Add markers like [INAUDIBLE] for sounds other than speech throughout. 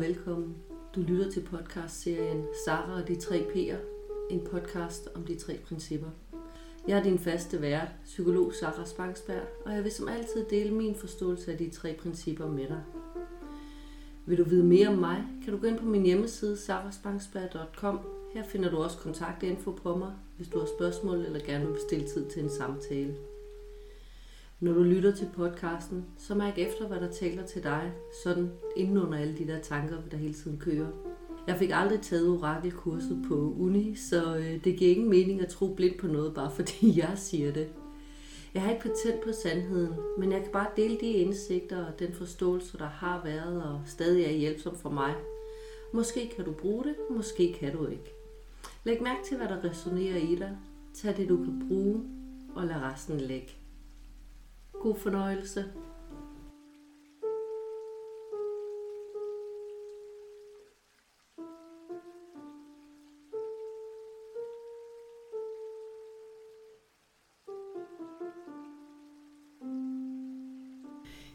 og velkommen. Du lytter til podcastserien Sara og de tre P'er, en podcast om de tre principper. Jeg er din faste vært, psykolog Sara Spangsberg, og jeg vil som altid dele min forståelse af de tre principper med dig. Vil du vide mere om mig, kan du gå ind på min hjemmeside saraspangsberg.com. Her finder du også kontaktinfo på mig, hvis du har spørgsmål eller gerne vil bestille tid til en samtale. Når du lytter til podcasten, så mærk efter, hvad der taler til dig, sådan inden under alle de der tanker, der hele tiden kører. Jeg fik aldrig taget orakelkurset på uni, så øh, det giver ingen mening at tro blindt på noget, bare fordi [LAUGHS] jeg siger det. Jeg har ikke patent på sandheden, men jeg kan bare dele de indsigter og den forståelse, der har været og stadig er hjælpsom for mig. Måske kan du bruge det, måske kan du ikke. Læg mærke til, hvad der resonerer i dig. Tag det, du kan bruge, og lad resten ligge. God fornøjelse.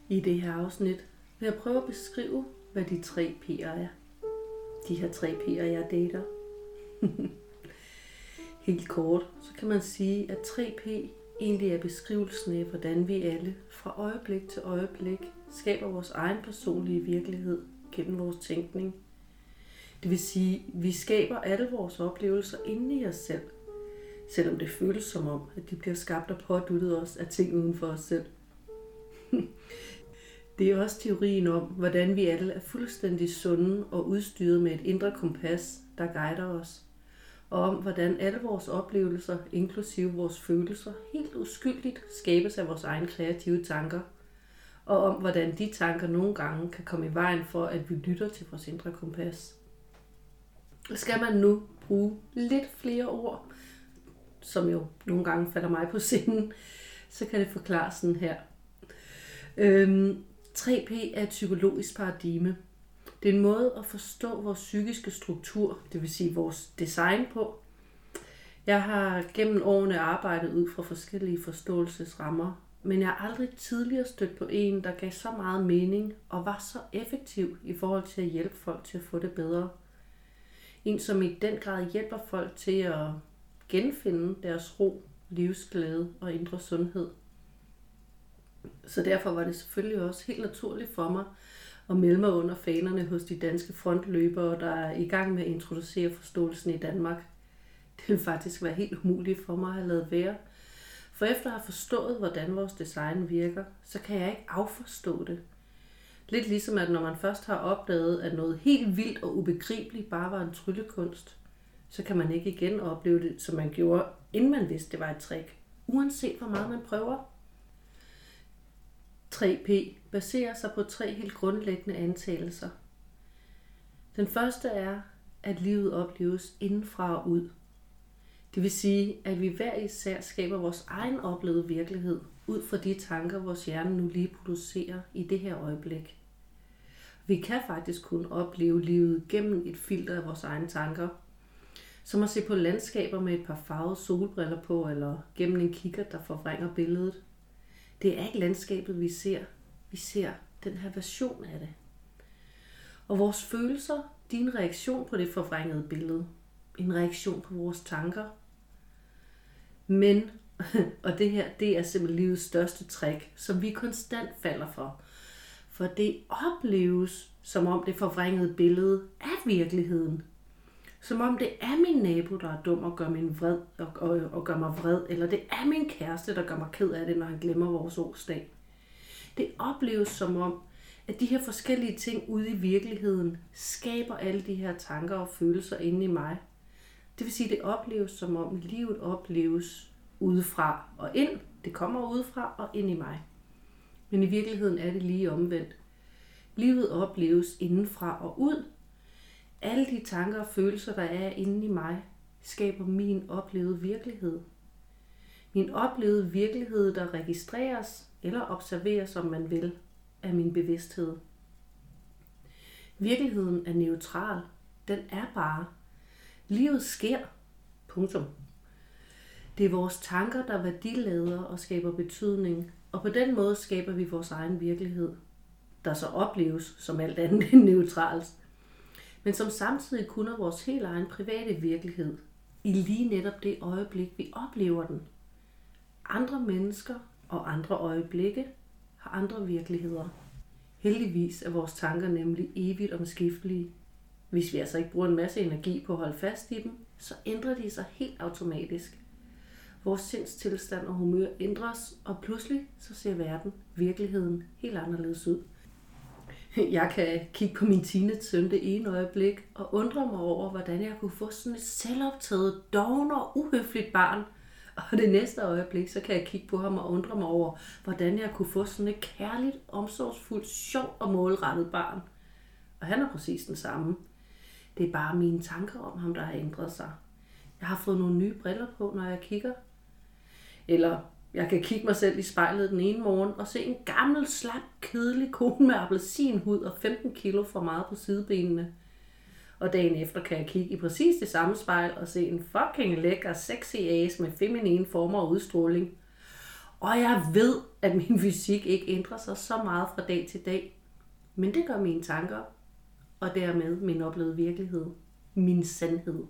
I det her afsnit vil jeg prøve at beskrive, hvad de tre P'er er. De her tre P'er, jeg dater. [LAUGHS] Helt kort, så kan man sige, at 3P egentlig er beskrivelsen af, hvordan vi alle fra øjeblik til øjeblik skaber vores egen personlige virkelighed gennem vores tænkning. Det vil sige, at vi skaber alle vores oplevelser inde i os selv, selvom det føles som om, at de bliver skabt og påduttet os af ting uden for os selv. [LAUGHS] Det er også teorien om, hvordan vi alle er fuldstændig sunde og udstyret med et indre kompas, der guider os. Og om, hvordan alle vores oplevelser, inklusive vores følelser, helt uskyldigt skabes af vores egne kreative tanker. Og om, hvordan de tanker nogle gange kan komme i vejen for, at vi lytter til vores indre kompas. Skal man nu bruge lidt flere ord, som jo nogle gange falder mig på sinden, så kan det forklare sådan her. Øhm, 3P er et psykologisk paradigme. Det er en måde at forstå vores psykiske struktur, det vil sige vores design på. Jeg har gennem årene arbejdet ud fra forskellige forståelsesrammer, men jeg har aldrig tidligere stødt på en, der gav så meget mening og var så effektiv i forhold til at hjælpe folk til at få det bedre. En, som i den grad hjælper folk til at genfinde deres ro, livsglæde og indre sundhed. Så derfor var det selvfølgelig også helt naturligt for mig og melde mig under fanerne hos de danske frontløbere, der er i gang med at introducere forståelsen i Danmark. Det ville faktisk være helt umuligt for mig at lade være. For efter at have forstået, hvordan vores design virker, så kan jeg ikke afforstå det. Lidt ligesom at når man først har opdaget, at noget helt vildt og ubegribeligt bare var en tryllekunst, så kan man ikke igen opleve det, som man gjorde, inden man vidste, det var et trick. Uanset hvor meget man prøver. 3P baserer sig på tre helt grundlæggende antagelser. Den første er, at livet opleves indenfra og ud. Det vil sige, at vi hver især skaber vores egen oplevede virkelighed ud fra de tanker, vores hjerne nu lige producerer i det her øjeblik. Vi kan faktisk kun opleve livet gennem et filter af vores egne tanker, som at se på landskaber med et par farvede solbriller på, eller gennem en kigger, der forvrænger billedet. Det er ikke landskabet, vi ser. Vi ser den her version af det. Og vores følelser, din reaktion på det forvrængede billede. En reaktion på vores tanker. Men, [LAUGHS] og det her, det er simpelthen livets største trick, som vi konstant falder for. For det opleves, som om det forvrængede billede er virkeligheden. Som om det er min nabo, der er dum og gør, min vred, og, og, og gør mig vred, eller det er min kæreste, der gør mig ked af det, når han glemmer vores årsdag. Det opleves som om, at de her forskellige ting ude i virkeligheden skaber alle de her tanker og følelser inde i mig. Det vil sige, det opleves som om livet opleves udefra og ind. Det kommer udefra og ind i mig. Men i virkeligheden er det lige omvendt. Livet opleves indenfra og ud, alle de tanker og følelser, der er inde i mig, skaber min oplevede virkelighed. Min oplevede virkelighed, der registreres eller observere, som man vil, af min bevidsthed. Virkeligheden er neutral. Den er bare. Livet sker. Punktum. Det er vores tanker, der værdilader og skaber betydning, og på den måde skaber vi vores egen virkelighed, der så opleves som alt andet end neutralt men som samtidig kun er vores helt egen private virkelighed, i lige netop det øjeblik, vi oplever den. Andre mennesker og andre øjeblikke har andre virkeligheder. Heldigvis er vores tanker nemlig evigt omskiftelige. Hvis vi altså ikke bruger en masse energi på at holde fast i dem, så ændrer de sig helt automatisk. Vores sindstilstand og humør ændres, og pludselig så ser verden, virkeligheden, helt anderledes ud. Jeg kan kigge på min teenage-søn det ene øjeblik og undre mig over, hvordan jeg kunne få sådan et selvoptaget, doven og uhøfligt barn. [LAUGHS] Og det næste øjeblik, så kan jeg kigge på ham og undre mig over, hvordan jeg kunne få sådan et kærligt, omsorgsfuldt, sjovt og målrettet barn. Og han er præcis den samme. Det er bare mine tanker om ham, der har ændret sig. Jeg har fået nogle nye briller på, når jeg kigger. Eller jeg kan kigge mig selv i spejlet den ene morgen og se en gammel, slap, kedelig kone med appelsinhud og 15 kilo for meget på sidebenene. Og dagen efter kan jeg kigge i præcis det samme spejl og se en fucking lækker, sexy ass med feminine former og udstråling. Og jeg ved, at min [LAUGHS] fysik ikke ændrer sig så meget fra dag til dag. Men det gør mine tanker, og dermed min oplevede virkelighed, min sandhed.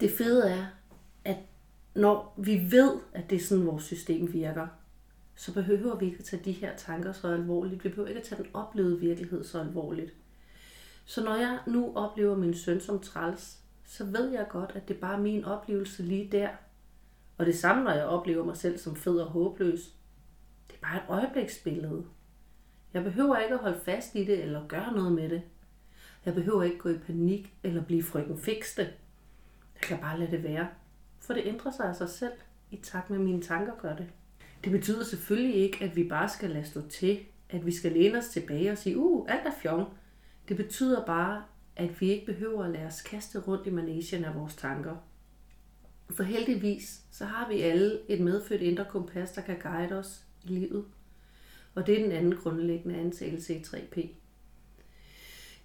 Det fede er, at når vi ved, at det er sådan, vores system virker, så behøver vi ikke at tage de her tanker så alvorligt. Vi behøver ikke at tage den oplevede virkelighed så alvorligt. Så når jeg nu oplever min søn som træls, så ved jeg godt, at det er bare min oplevelse lige der. Og det samme, når jeg oplever mig selv som fed og håbløs. Det er bare et øjebliksbillede. Jeg behøver ikke at holde fast i det eller gøre noget med det. Jeg behøver ikke gå i panik eller blive frygten fikste. Jeg kan bare lade det være. For det ændrer sig af sig selv, i takt med mine tanker gør det. Det betyder selvfølgelig ikke, at vi bare skal lade stå til, at vi skal læne os tilbage og sige, uh, alt er fjong. Det betyder bare, at vi ikke behøver at lade os kaste rundt i manesien af vores tanker. For heldigvis, så har vi alle et medfødt indre kompas, der kan guide os i livet. Og det er den anden grundlæggende antagelse i 3P.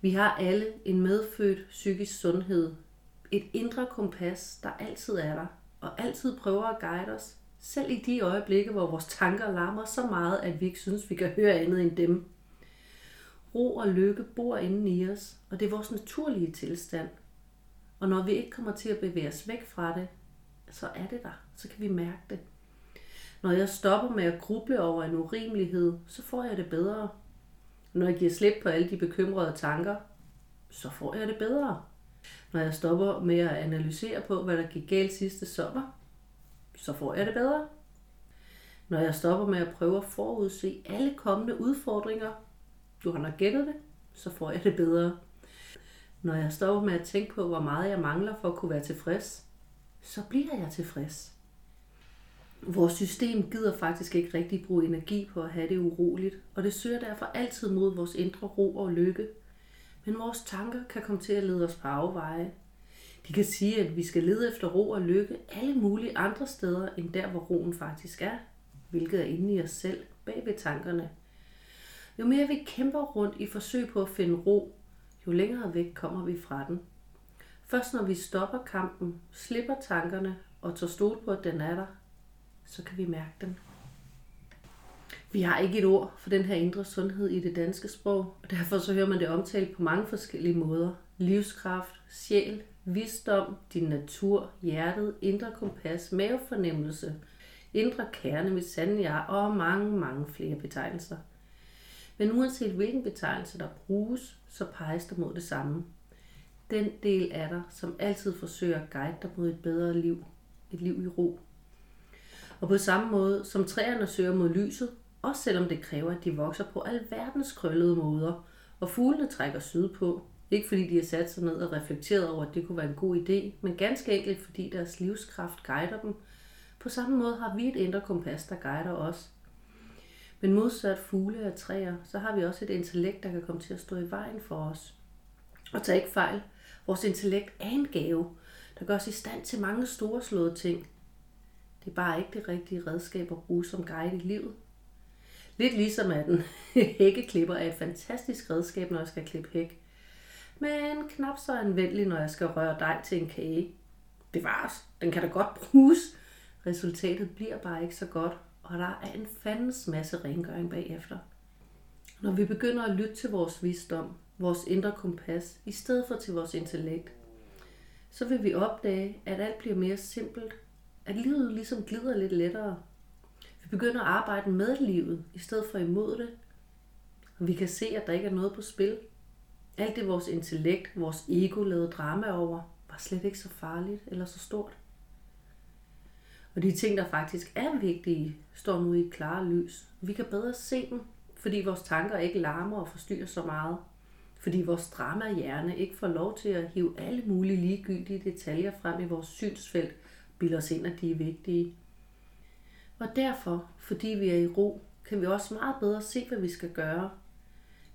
Vi har alle en medfødt psykisk sundhed, et indre kompas, der altid er der, og altid prøver at guide os, selv i de øjeblikke, hvor vores tanker larmer så meget, at vi ikke synes, vi kan høre andet end dem. Ro og lykke bor inden i os, og det er vores naturlige tilstand. Og når vi ikke kommer til at bevæge os væk fra det, så er det der. Så kan vi mærke det. Når jeg stopper med at gruble over en urimelighed, så får jeg det bedre. Når jeg giver slip på alle de bekymrede tanker, så får jeg det bedre. Når jeg stopper med at analysere på, hvad der gik galt sidste sommer, så får jeg det bedre. Når jeg stopper med at prøve at forudse alle kommende udfordringer, du har nok gættet det, så får jeg det bedre. Når jeg står med at tænke på, hvor meget jeg mangler for at kunne være tilfreds, så bliver jeg tilfreds. Vores system gider faktisk ikke rigtig bruge energi på at have det uroligt, og det søger derfor altid mod vores indre ro og lykke. Men vores tanker kan komme til at lede os på afveje. De kan sige, at vi skal lede efter ro og lykke alle mulige andre steder, end der, hvor roen faktisk er, hvilket er inde i os selv, bag ved tankerne. Jo mere vi kæmper rundt i forsøg på at finde ro, jo længere væk kommer vi fra den. Først når vi stopper kampen, slipper tankerne og tager stol på, at den er der, så kan vi mærke den. Vi har ikke et ord for den her indre sundhed i det danske sprog, og derfor så hører man det omtalt på mange forskellige måder. Livskraft, sjæl, visdom, din natur, hjertet, indre kompas, mavefornemmelse, indre kerne, mit sande jeg og mange, mange flere betegnelser. Men uanset hvilken betegnelse der bruges, så peges der mod det samme. Den del af dig, som altid forsøger at guide dig mod et bedre liv. Et liv i ro. Og på samme måde som træerne søger mod lyset, også selvom det kræver, at de vokser på alverdens krøllede måder, og fuglene trækker sydpå. Ikke fordi de har sat sig ned og reflekteret over, at det kunne være en god idé, men ganske enkelt fordi deres livskraft guider dem. På samme måde har vi et indre kompas, der guider os. Men modsat fugle og træer, så har vi også et intellekt, der kan komme til at stå i vejen for os. Og tag ikke fejl. Vores intellekt er en gave, der gør os i stand til mange store slåede ting. Det er bare ikke det rigtige redskab at bruge som guide i livet. Lidt ligesom at en [LAUGHS] hækkeklipper er et fantastisk redskab, når jeg skal klippe hæk. Men knap så anvendelig, når jeg skal røre dej til en kage. Bevares, den kan da godt bruges. Resultatet bliver bare ikke så godt, og der er en fandens masse rengøring bagefter. Når vi begynder at lytte til vores visdom, vores indre kompas, i stedet for til vores intellekt, så vil vi opdage, at alt bliver mere simpelt, at livet ligesom glider lidt lettere. Vi begynder at arbejde med livet, i stedet for imod det, og vi kan se, at der ikke er noget på spil. Alt det vores intellekt, vores ego lavede drama over, var slet ikke så farligt eller så stort. Og de ting, der faktisk er vigtige, står nu i et klare lys. Vi kan bedre se dem, fordi vores tanker ikke larmer og forstyrrer så meget. Fordi vores drama-hjerne ikke får lov til at hive alle mulige ligegyldige detaljer frem i vores synsfelt, bilder os ind, at de er vigtige. Og derfor, fordi vi er i ro, kan vi også meget bedre se, hvad vi skal gøre.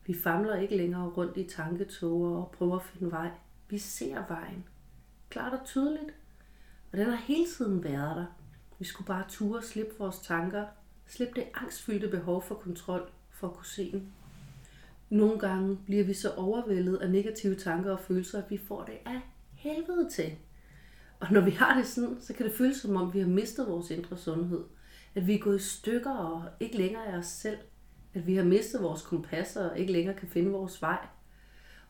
Vi famler ikke længere rundt i tanketoger og prøver at finde vej. Vi ser vejen. Klart og tydeligt. Og den har hele tiden været der. Vi skulle bare ture og slippe vores tanker. Slippe det angstfyldte behov for kontrol for at kunne se den. Nogle gange bliver vi så overvældet af negative tanker og følelser, at vi får det af helvede til. Og når vi har det sådan, så kan det føles som om, vi har mistet vores indre sundhed. At vi er gået i stykker og ikke længere er os selv. At vi har mistet vores kompasser og ikke længere kan finde vores vej.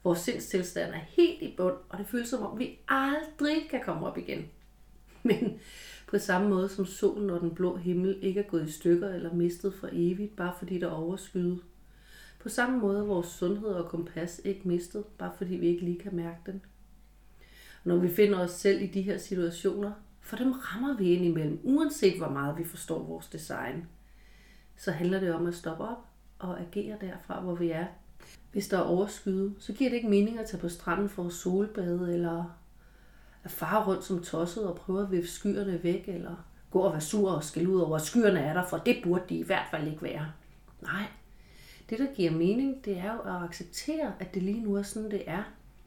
Vores sindstilstand er helt i bund, og det føles som om, vi aldrig kan komme op igen. Men på samme måde som solen og den blå himmel ikke er gået i stykker eller mistet for evigt, bare fordi der er overskyet. På samme måde er vores sundhed og kompas ikke mistet, bare fordi vi ikke lige kan mærke den. Når vi finder os selv i de her situationer, for dem rammer vi ind imellem, uanset hvor meget vi forstår vores design, så handler det om at stoppe op og agere derfra, hvor vi er. Hvis der er overskyde, så giver det ikke mening at tage på stranden for at solbade eller at fare rundt som tosset og prøve at vifte skyerne væk, eller gå og være sur og skælde ud over, at skyerne er der, for det burde de i hvert fald ikke være. Nej, det der giver mening, det er jo at acceptere, at det lige nu er sådan, det er.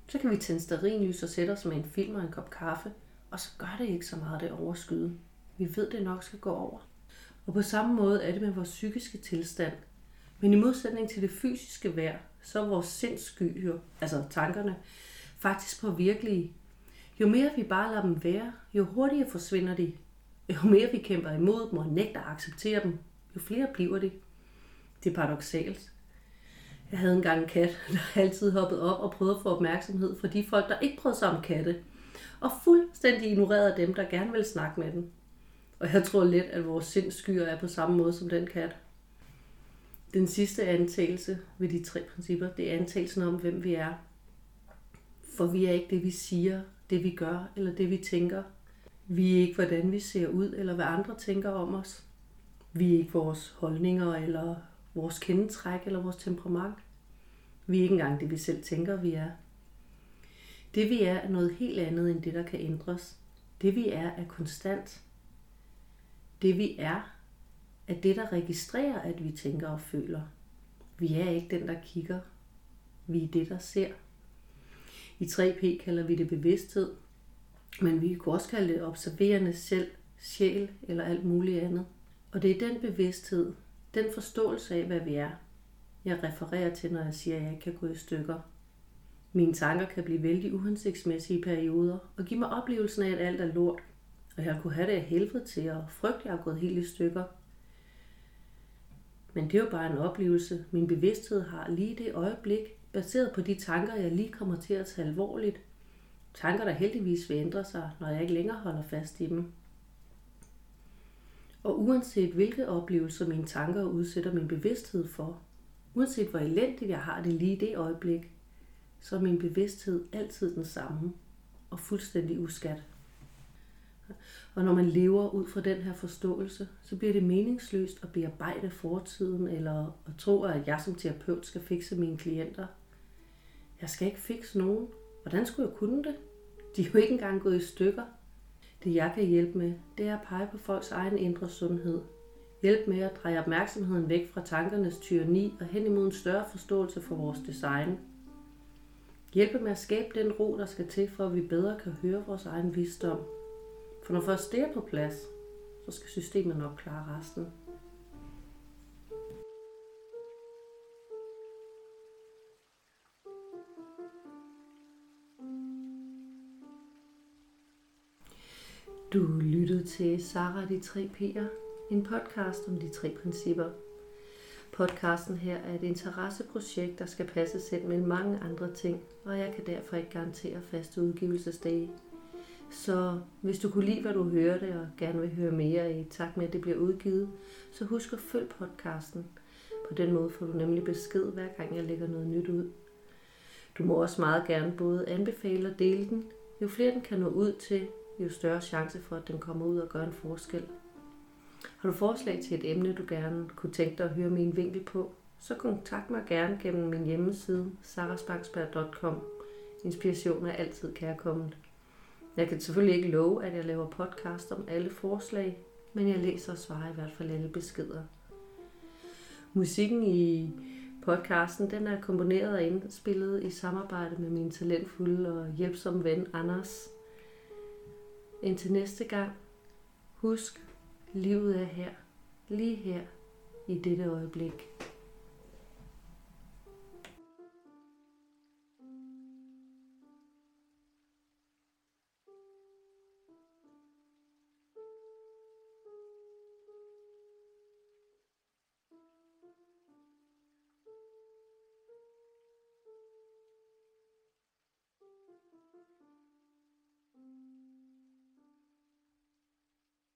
Så kan vi tænde sterinlys og sætte os med en film og en kop kaffe, og så gør det ikke så meget det overskyde. Vi ved, det nok skal gå over. Og på samme måde er det med vores psykiske tilstand. Men i modsætning til det fysiske vejr, så er vores sindssky, jo, altså tankerne, faktisk på virkelige. Jo mere vi bare lader dem være, jo hurtigere forsvinder de. Jo mere vi kæmper imod dem og nægter at acceptere dem, jo flere bliver de. Det er paradoxalt. Jeg havde engang en kat, der [LAUGHS] altid hoppede op og prøvede at få opmærksomhed fra de folk, der ikke prøvede sig om katte. Og fuldstændig ignorerede dem, der gerne ville snakke med den. Og jeg tror lidt, at vores sindskyer er på samme måde som den kat. Den sidste antagelse ved de tre principper, det er antagelsen om, hvem vi er. For vi er ikke det, vi siger, det vi gør eller det vi tænker. Vi er ikke, hvordan vi ser ud eller hvad andre tænker om os. Vi er ikke vores holdninger eller vores kendetræk eller vores temperament. Vi er ikke engang det, vi selv tænker, vi er. Det vi er, er noget helt andet end det, der kan ændres. Det vi er, er konstant. Det vi er, er det, der registrerer, at vi tænker og føler. Vi er ikke den, der kigger. Vi er det, der ser. I 3P kalder vi det bevidsthed, men vi kunne også kalde det observerende selv, sjæl eller alt muligt andet. Og det er den bevidsthed, den forståelse af, hvad vi er, jeg refererer til, når jeg siger, at jeg ikke kan gå i stykker. Mine tanker kan blive vældig uhensigtsmæssige i perioder og give mig oplevelsen af, at alt er lort. Og jeg kunne have det af helvede til og frygte, at jeg er gået helt i stykker. Men det er jo bare en oplevelse, min bevidsthed har lige det øjeblik, baseret på de tanker, jeg lige kommer til at tage alvorligt. Tanker, der heldigvis vil ændre sig, når jeg ikke længere holder fast i dem. Og uanset hvilke oplevelser mine tanker udsætter min bevidsthed for, uanset hvor elendigt jeg har det lige i det øjeblik, så er min bevidsthed altid den samme og fuldstændig uskat. Og når man lever ud fra den her forståelse, så bliver det meningsløst at bearbejde fortiden eller at tro, at jeg som terapeut skal fikse mine klienter. Jeg skal ikke fikse nogen. Hvordan skulle jeg kunne det? De er jo ikke engang gået i stykker. Det jeg kan hjælpe med, det er at pege på folks egen indre sundhed. Hjælp med at dreje opmærksomheden væk fra tankernes tyranni og hen imod en større forståelse for vores design. Hjælpe med at skabe den ro, der skal til, for at vi bedre kan høre vores egen visdom. For når først det er på plads, så skal systemet nok klare resten. Du lyttede til Sara de tre P'er, en podcast om de tre principper. Podcasten her er et interesseprojekt, der skal passe selv mellem mange andre ting, og jeg kan derfor ikke garantere faste udgivelsesdage. Så hvis du kunne lide, hvad du hørte, og gerne vil høre mere i takt med, at det bliver udgivet, så husk at følge podcasten. På den måde får du nemlig besked, hver gang jeg lægger noget nyt ud. Du må også meget gerne både anbefale og dele den. Jo flere den kan nå ud til, jo større chance for, at den kommer ud og gør en forskel. Har du forslag til et emne, du gerne kunne tænke dig at høre min vinkel på, så kontakt mig gerne gennem min hjemmeside sarasbangsberg.com. Inspiration er altid kærkommet. Jeg kan selvfølgelig ikke love, at jeg laver podcast om alle forslag, men jeg læser og svarer i hvert fald alle beskeder. Musikken i podcasten den er komponeret og indspillet i samarbejde med min talentfulde og hjælpsomme ven Anders. Indtil næste gang, husk, livet er her, lige her, i dette øjeblik.